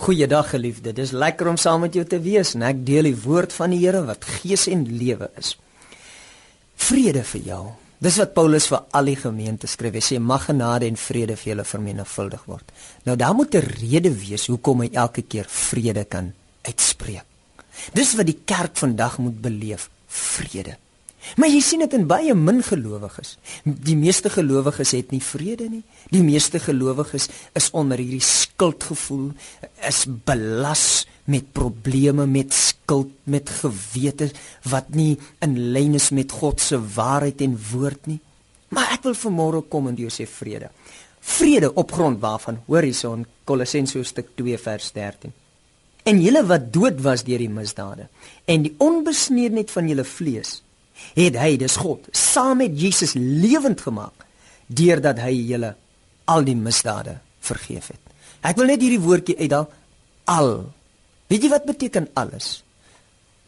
Goeiedag geliefde. Dis lekker om saam met jou te wees en ek deel die woord van die Here wat gees en lewe is. Vrede vir jou. Dis wat Paulus vir al die gemeente skryf. Hy sê mag genade en vrede vir julle vermenigvuldig word. Nou daar moet 'n rede wees hoekom hy elke keer vrede kan uitspreek. Dis wat die kerk vandag moet beleef, vrede. Maar jy sien dit in baie min gelowiges. Die meeste gelowiges het nie vrede nie. Die meeste gelowiges is onder hierdie skuldgevoel, is belas met probleme met skuld, met gewete wat nie in lyn is met God se waarheid en woord nie. Maar ek wil vanmôre kom en jou sê vrede. Vrede op grond waarvan? Hoor hierson Kolossense stuk 2 vers 13. En julle wat dood was deur die misdade en die onbesneedheid van julle vlees het hy dis God saam met Jesus lewend gemaak deurdat hy julle al die misdade vergeef het. Ek wil net hierdie woordjie uithaal al. Weet jy wat beteken alles?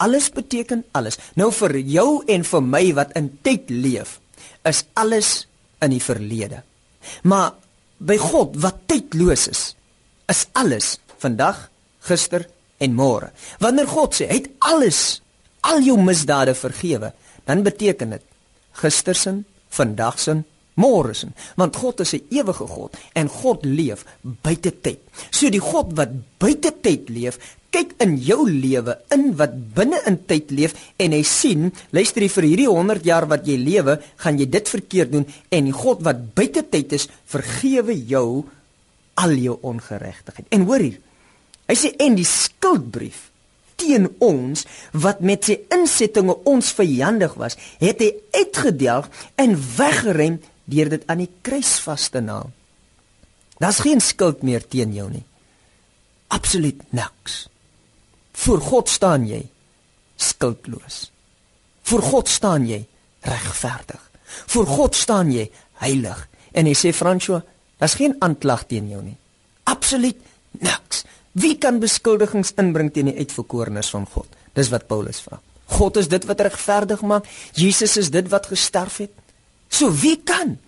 Alles beteken alles. Nou vir jou en vir my wat in tyd leef, is alles in die verlede. Maar by God wat tydloos is, is alles vandag, gister en môre. Wanneer God sê hy het alles al jou misdade vergewe, dan beteken dit gistersin, vandagsin, môresin, want God is 'n ewige God en God leef buite tyd. So die God wat buite tyd leef, kyk in jou lewe in wat binne in tyd leef en hy sien, luister jy vir hierdie 100 jaar wat jy lewe, gaan jy dit verkeerd doen en die God wat buite tyd is, vergewe jou al jou ongeregtigheid. En hoor hier. Hy sê en die skuldbrief teen ons wat met sy insettinge ons vyandig was, het hy uitgedelg en weggerem deur dit aan die kruis vas te naal. Daar's geen skuld meer teen jou nie. Absoluut niks. Voor God staan jy skuldloos. Voor God staan jy regverdig. Voor God staan jy heilig. En hy sê François, daar's geen aanklag teen jou nie. Absoluut niks. Wie kan beskuldigings inbring teen die uitverkorenes van God? Dis wat Paulus vra. God is dit wat regverdig maak. Jesus is dit wat gesterf het. So wie kan?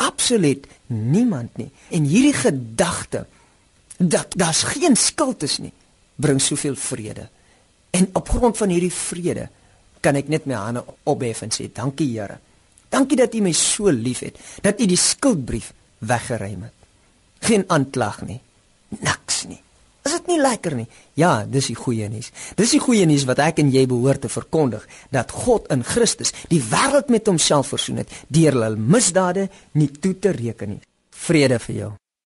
Absoluut niemand nie. En hierdie gedagte dat daar's geen skuld is nie, bring soveel vrede. En op grond van hierdie vrede kan ek net my hande ophef en sê dankie Here. Dankie dat U my so liefhet, dat U die skuldbrief weggeruim het. Geen aanklag nie. Niks nie. Is dit nie lekker nie? Ja, dis die goeie nuus. Dis die goeie nuus wat ek en jy behoort te verkondig dat God in Christus die wêreld met homself versoen het deur hulle misdade nie toe te reken nie. Vrede vir jou.